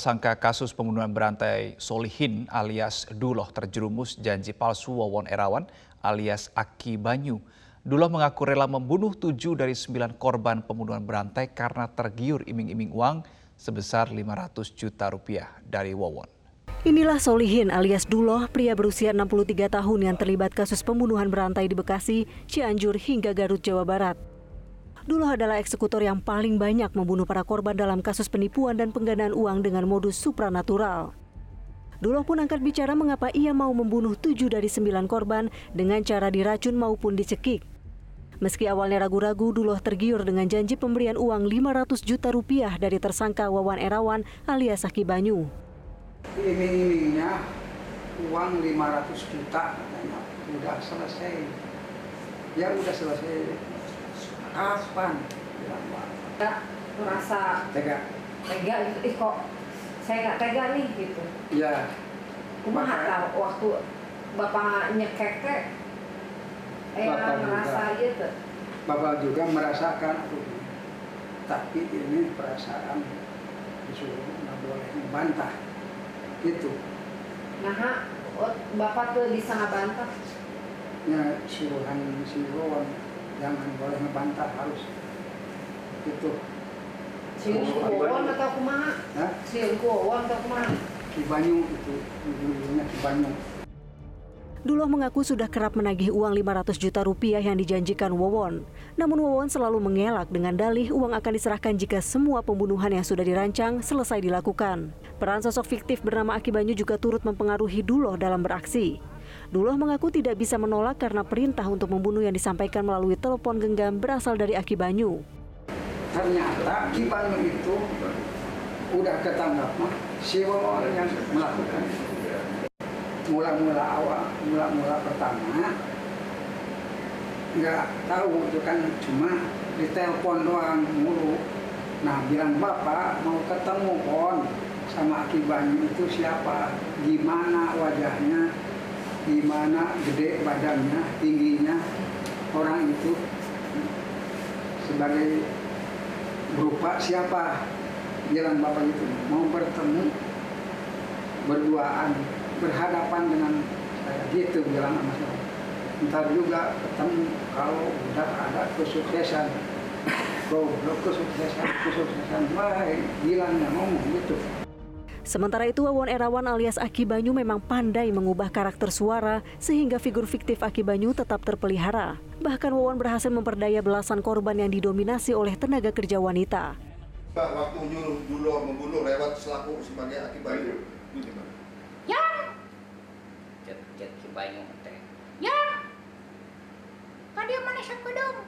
Sangka kasus pembunuhan berantai Solihin alias Duloh terjerumus janji palsu Wawon Erawan alias Aki Banyu. Duloh mengaku rela membunuh tujuh dari sembilan korban pembunuhan berantai karena tergiur iming-iming uang sebesar 500 juta rupiah dari Wawon. Inilah Solihin alias Duloh, pria berusia 63 tahun yang terlibat kasus pembunuhan berantai di Bekasi, Cianjur hingga Garut, Jawa Barat. Duloh adalah eksekutor yang paling banyak membunuh para korban dalam kasus penipuan dan penggandaan uang dengan modus supranatural. Duloh pun angkat bicara mengapa ia mau membunuh tujuh dari sembilan korban dengan cara diracun maupun dicekik. Meski awalnya ragu-ragu, Duloh tergiur dengan janji pemberian uang 500 juta rupiah dari tersangka Wawan Erawan alias Aki Banyu iming-imingnya uang 500 juta katanya selesai ya udah selesai kapan Pak merasa tega. tega gitu. Ih kok saya nggak tega nih gitu. Ya kumaha tahu waktu bapak nyekek teh eh Bapak merasa juga. gitu bapak juga merasakan tapi ini perasaan disuruh nggak boleh membantah. Itu nah oh, bapak tuh bisa ngebantah? Ya suruhan si Wawan jangan boleh ngebantah harus itu siun kuwon Banyu. atau kumaha Hah? siun kuwon atau kumaha Ki Banyu itu Ki Banyu Duloh mengaku sudah kerap menagih uang 500 juta rupiah yang dijanjikan Wawon. Namun Wawon selalu mengelak dengan dalih uang akan diserahkan jika semua pembunuhan yang sudah dirancang selesai dilakukan. Peran sosok fiktif bernama Aki Banyu juga turut mempengaruhi Duloh dalam beraksi. Duloh mengaku tidak bisa menolak karena perintah untuk membunuh yang disampaikan melalui telepon genggam berasal dari Aki Banyu. ternyata Ki Banyu itu udah ketangkap mah si Wawan yang melakukan mula-mula awal mula-mula pertama nggak tahu itu kan cuma ditelepon doang mulu. Nah bilang bapak mau ketemu pon sama Aki Banyu itu siapa? Gimana wajahnya gimana gede badannya tingginya orang itu sebagai berupa siapa? Bilang bapak itu mau bertemu berduaan berhadapan dengan saya. Gitu bilang sama saya. Ntar juga ketemu kalau udah ada kesuksesan. Goblok kesuksesan kesuksesan. Baik bilangnya ngomong gitu Sementara itu Wawon Erawan alias Aki Banyu memang pandai mengubah karakter suara sehingga figur fiktif Aki Banyu tetap terpelihara. Bahkan Wawon berhasil memperdaya belasan korban yang didominasi oleh tenaga kerja wanita. Waktu nyuruh dulu membunuh lewat selaku sebagai akibat Ya, cek cek si banyu teh ya. Kadi mana sakedong?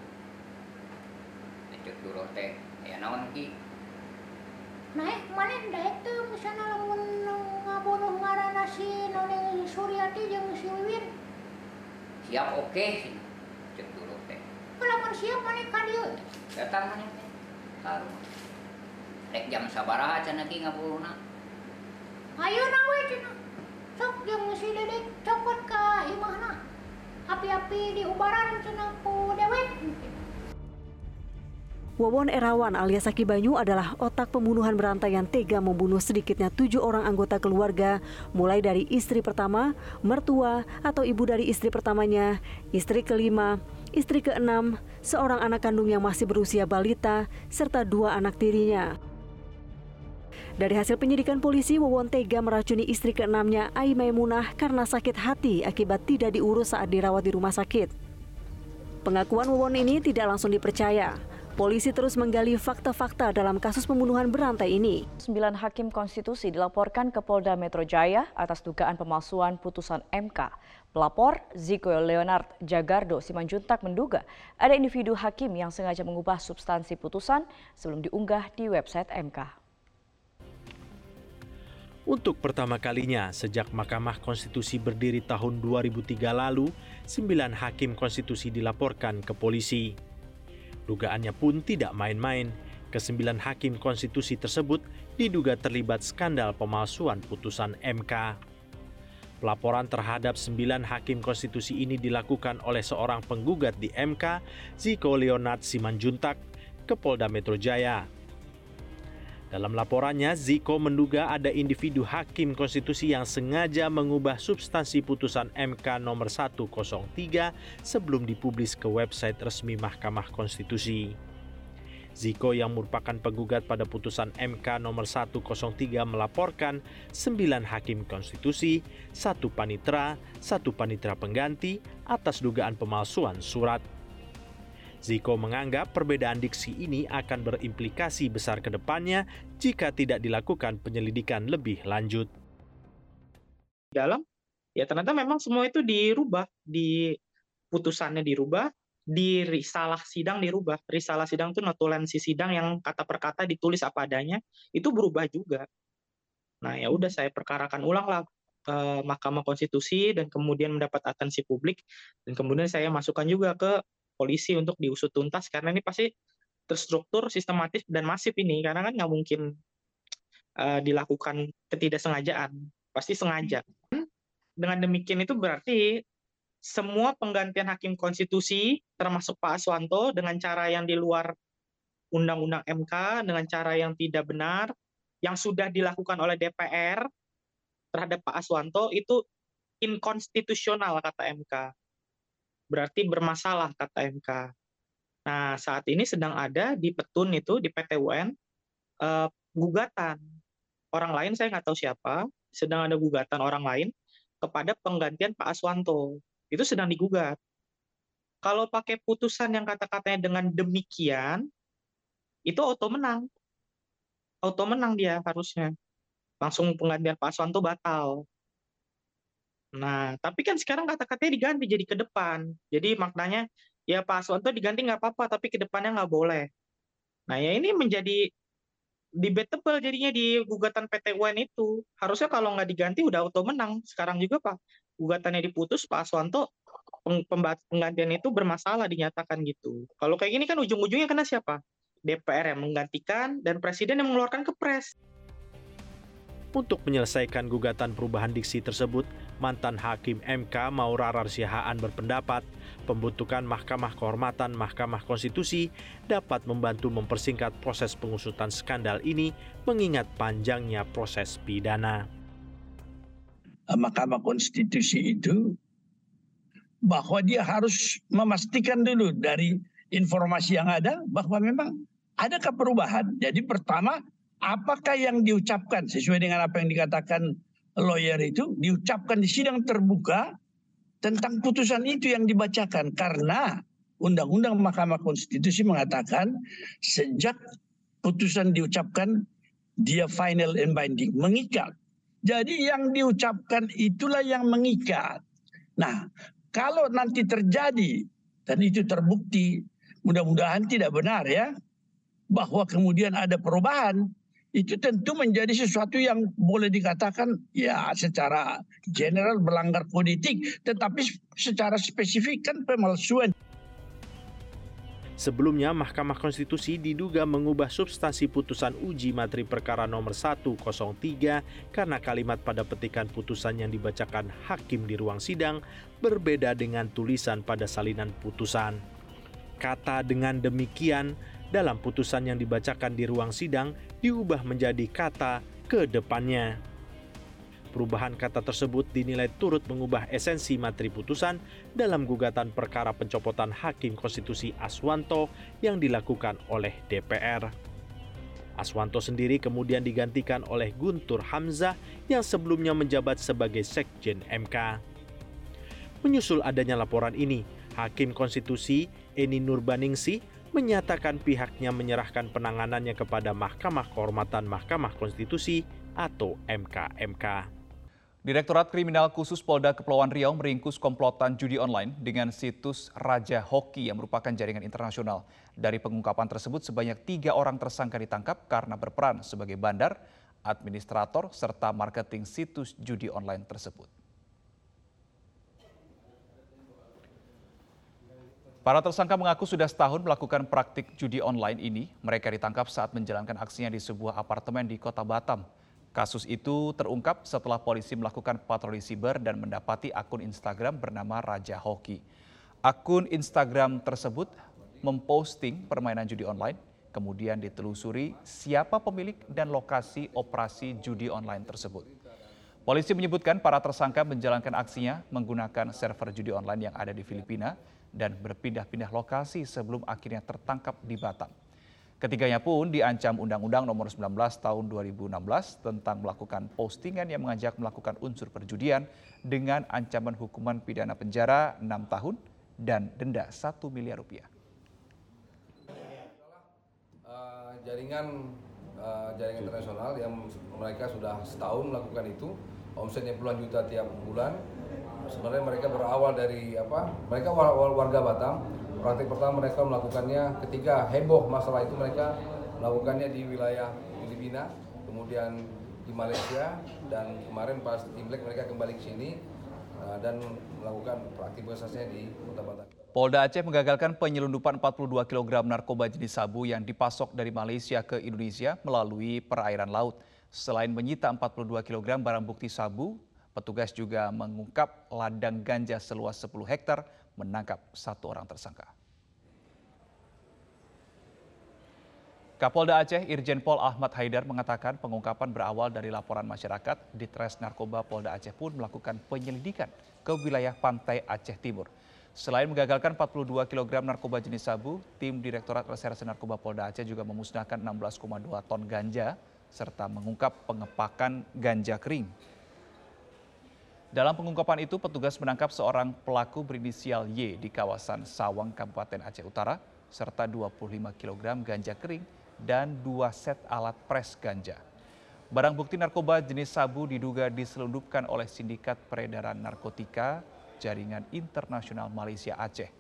cek dulu teh ya naon ki Naik mana daek tuh misalnya lamun ngabunuh ngaranna si Noneng Suryati jeung si Wiwin. siap oke sih cek dulu teh Lamun siap mana ka dieu? datang mana teh karu rek jam sabaraha cenah ki ngabuluna Ayo nawe cenah. Sok jeung si Dedek copot ka imahna. Api-api di ubaran cenah ku dewek. Wawon Erawan alias Aki Banyu adalah otak pembunuhan berantai yang tega membunuh sedikitnya tujuh orang anggota keluarga, mulai dari istri pertama, mertua atau ibu dari istri pertamanya, istri kelima, istri keenam, seorang anak kandung yang masih berusia balita, serta dua anak tirinya. Dari hasil penyidikan polisi, Wawon tega meracuni istri keenamnya, Ai Maimunah, karena sakit hati akibat tidak diurus saat dirawat di rumah sakit. Pengakuan Wawon ini tidak langsung dipercaya. Polisi terus menggali fakta-fakta dalam kasus pembunuhan berantai ini. Sembilan hakim konstitusi dilaporkan ke Polda Metro Jaya atas dugaan pemalsuan putusan MK. Pelapor Ziko Leonard Jagardo Simanjuntak menduga ada individu hakim yang sengaja mengubah substansi putusan sebelum diunggah di website MK. Untuk pertama kalinya sejak Mahkamah Konstitusi berdiri tahun 2003 lalu, sembilan hakim konstitusi dilaporkan ke polisi. Dugaannya pun tidak main-main. Kesembilan hakim konstitusi tersebut diduga terlibat skandal pemalsuan putusan MK. Pelaporan terhadap sembilan hakim konstitusi ini dilakukan oleh seorang penggugat di MK, Ziko Leonard Simanjuntak, ke Polda Metro Jaya. Dalam laporannya, Ziko menduga ada individu hakim konstitusi yang sengaja mengubah substansi putusan MK nomor 103 sebelum dipublis ke website resmi Mahkamah Konstitusi. Ziko yang merupakan penggugat pada putusan MK nomor 103 melaporkan 9 hakim konstitusi, satu panitra, satu panitra pengganti atas dugaan pemalsuan surat. Ziko menganggap perbedaan diksi ini akan berimplikasi besar ke depannya jika tidak dilakukan penyelidikan lebih lanjut. Dalam, ya ternyata memang semua itu dirubah, di putusannya dirubah, di risalah sidang dirubah. Risalah sidang itu notulensi sidang yang kata per kata ditulis apa adanya, itu berubah juga. Nah ya udah saya perkarakan ulang lah ke Mahkamah Konstitusi dan kemudian mendapat atensi publik dan kemudian saya masukkan juga ke polisi untuk diusut tuntas karena ini pasti terstruktur, sistematis dan masif ini. Karena kan nggak mungkin uh, dilakukan ketidaksengajaan, pasti sengaja. Dengan demikian itu berarti semua penggantian hakim konstitusi termasuk Pak Aswanto dengan cara yang di luar undang-undang MK dengan cara yang tidak benar yang sudah dilakukan oleh DPR terhadap Pak Aswanto itu inkonstitusional kata MK berarti bermasalah kata MK. Nah, saat ini sedang ada di petun itu di PT UN eh, gugatan orang lain saya nggak tahu siapa sedang ada gugatan orang lain kepada penggantian Pak Aswanto itu sedang digugat. Kalau pakai putusan yang kata-katanya dengan demikian itu auto menang, auto menang dia harusnya langsung penggantian Pak Aswanto batal. Nah, tapi kan sekarang kata-katanya diganti jadi ke depan. Jadi maknanya ya Pak Aswanto diganti nggak apa-apa, tapi ke depannya nggak boleh. Nah, ya ini menjadi debatable jadinya di gugatan PT UN itu. Harusnya kalau nggak diganti udah auto menang. Sekarang juga Pak, gugatannya diputus Pak Aswanto penggantian itu bermasalah dinyatakan gitu. Kalau kayak gini kan ujung-ujungnya kena siapa? DPR yang menggantikan dan presiden yang mengeluarkan kepres. Untuk menyelesaikan gugatan perubahan diksi tersebut, mantan Hakim MK Maura Rarsihaan berpendapat pembentukan Mahkamah Kehormatan Mahkamah Konstitusi dapat membantu mempersingkat proses pengusutan skandal ini mengingat panjangnya proses pidana. Mahkamah Konstitusi itu bahwa dia harus memastikan dulu dari informasi yang ada bahwa memang adakah perubahan. Jadi pertama apakah yang diucapkan sesuai dengan apa yang dikatakan lawyer itu diucapkan di sidang terbuka tentang putusan itu yang dibacakan karena Undang-Undang Mahkamah Konstitusi mengatakan sejak putusan diucapkan dia final and binding, mengikat. Jadi yang diucapkan itulah yang mengikat. Nah, kalau nanti terjadi dan itu terbukti, mudah-mudahan tidak benar ya, bahwa kemudian ada perubahan, itu tentu menjadi sesuatu yang boleh dikatakan ya secara general melanggar politik, tetapi secara spesifik kan pemalsuan. Sebelumnya, Mahkamah Konstitusi diduga mengubah substansi putusan uji materi perkara nomor 103 karena kalimat pada petikan putusan yang dibacakan hakim di ruang sidang berbeda dengan tulisan pada salinan putusan. Kata dengan demikian dalam putusan yang dibacakan di ruang sidang diubah menjadi kata ke depannya. Perubahan kata tersebut dinilai turut mengubah esensi materi putusan dalam gugatan perkara pencopotan Hakim Konstitusi Aswanto yang dilakukan oleh DPR. Aswanto sendiri kemudian digantikan oleh Guntur Hamzah yang sebelumnya menjabat sebagai Sekjen MK. Menyusul adanya laporan ini, Hakim Konstitusi Eni Nurbaningsi menyatakan pihaknya menyerahkan penanganannya kepada Mahkamah Kehormatan Mahkamah Konstitusi atau MKMK. Direktorat Kriminal Khusus Polda Kepulauan Riau meringkus komplotan judi online dengan situs Raja Hoki yang merupakan jaringan internasional. Dari pengungkapan tersebut, sebanyak tiga orang tersangka ditangkap karena berperan sebagai bandar, administrator, serta marketing situs judi online tersebut. Para tersangka mengaku sudah setahun melakukan praktik judi online ini. Mereka ditangkap saat menjalankan aksinya di sebuah apartemen di kota Batam. Kasus itu terungkap setelah polisi melakukan patroli siber dan mendapati akun Instagram bernama Raja Hoki. Akun Instagram tersebut memposting permainan judi online Kemudian ditelusuri siapa pemilik dan lokasi operasi judi online tersebut. Polisi menyebutkan para tersangka menjalankan aksinya menggunakan server judi online yang ada di Filipina dan berpindah-pindah lokasi sebelum akhirnya tertangkap di Batam. Ketiganya pun diancam Undang-Undang Nomor 19 Tahun 2016 tentang melakukan postingan yang mengajak melakukan unsur perjudian dengan ancaman hukuman pidana penjara 6 tahun dan denda 1 miliar rupiah. Uh, jaringan uh, jaringan internasional yang mereka sudah setahun melakukan itu omsetnya puluhan juta tiap bulan sebenarnya mereka berawal dari apa mereka warga Batam praktik pertama mereka melakukannya ketika heboh masalah itu mereka melakukannya di wilayah Filipina, kemudian di Malaysia dan kemarin pas Imlek mereka kembali ke sini uh, dan melakukan aktivitasnya di Kota Batam. Polda Aceh menggagalkan penyelundupan 42 kg narkoba jenis sabu yang dipasok dari Malaysia ke Indonesia melalui perairan laut. Selain menyita 42 kg barang bukti sabu, petugas juga mengungkap ladang ganja seluas 10 hektar menangkap satu orang tersangka. Kapolda Aceh Irjen Pol Ahmad Haidar mengatakan pengungkapan berawal dari laporan masyarakat di Tres Narkoba Polda Aceh pun melakukan penyelidikan ke wilayah pantai Aceh Timur. Selain menggagalkan 42 kg narkoba jenis sabu, tim Direktorat Reserse Narkoba Polda Aceh juga memusnahkan 16,2 ton ganja serta mengungkap pengepakan ganja kering dalam pengungkapan itu, petugas menangkap seorang pelaku berinisial Y di kawasan Sawang, Kabupaten Aceh Utara, serta 25 kg ganja kering dan dua set alat pres ganja. Barang bukti narkoba jenis sabu diduga diselundupkan oleh sindikat peredaran narkotika jaringan internasional Malaysia Aceh.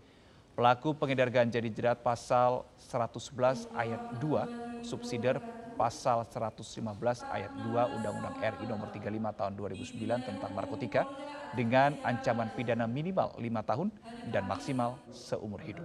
Pelaku pengedar ganja dijerat pasal 111 ayat 2 subsidiar pasal 115 ayat 2 Undang-Undang RI nomor 35 tahun 2009 tentang narkotika dengan ancaman pidana minimal 5 tahun dan maksimal seumur hidup.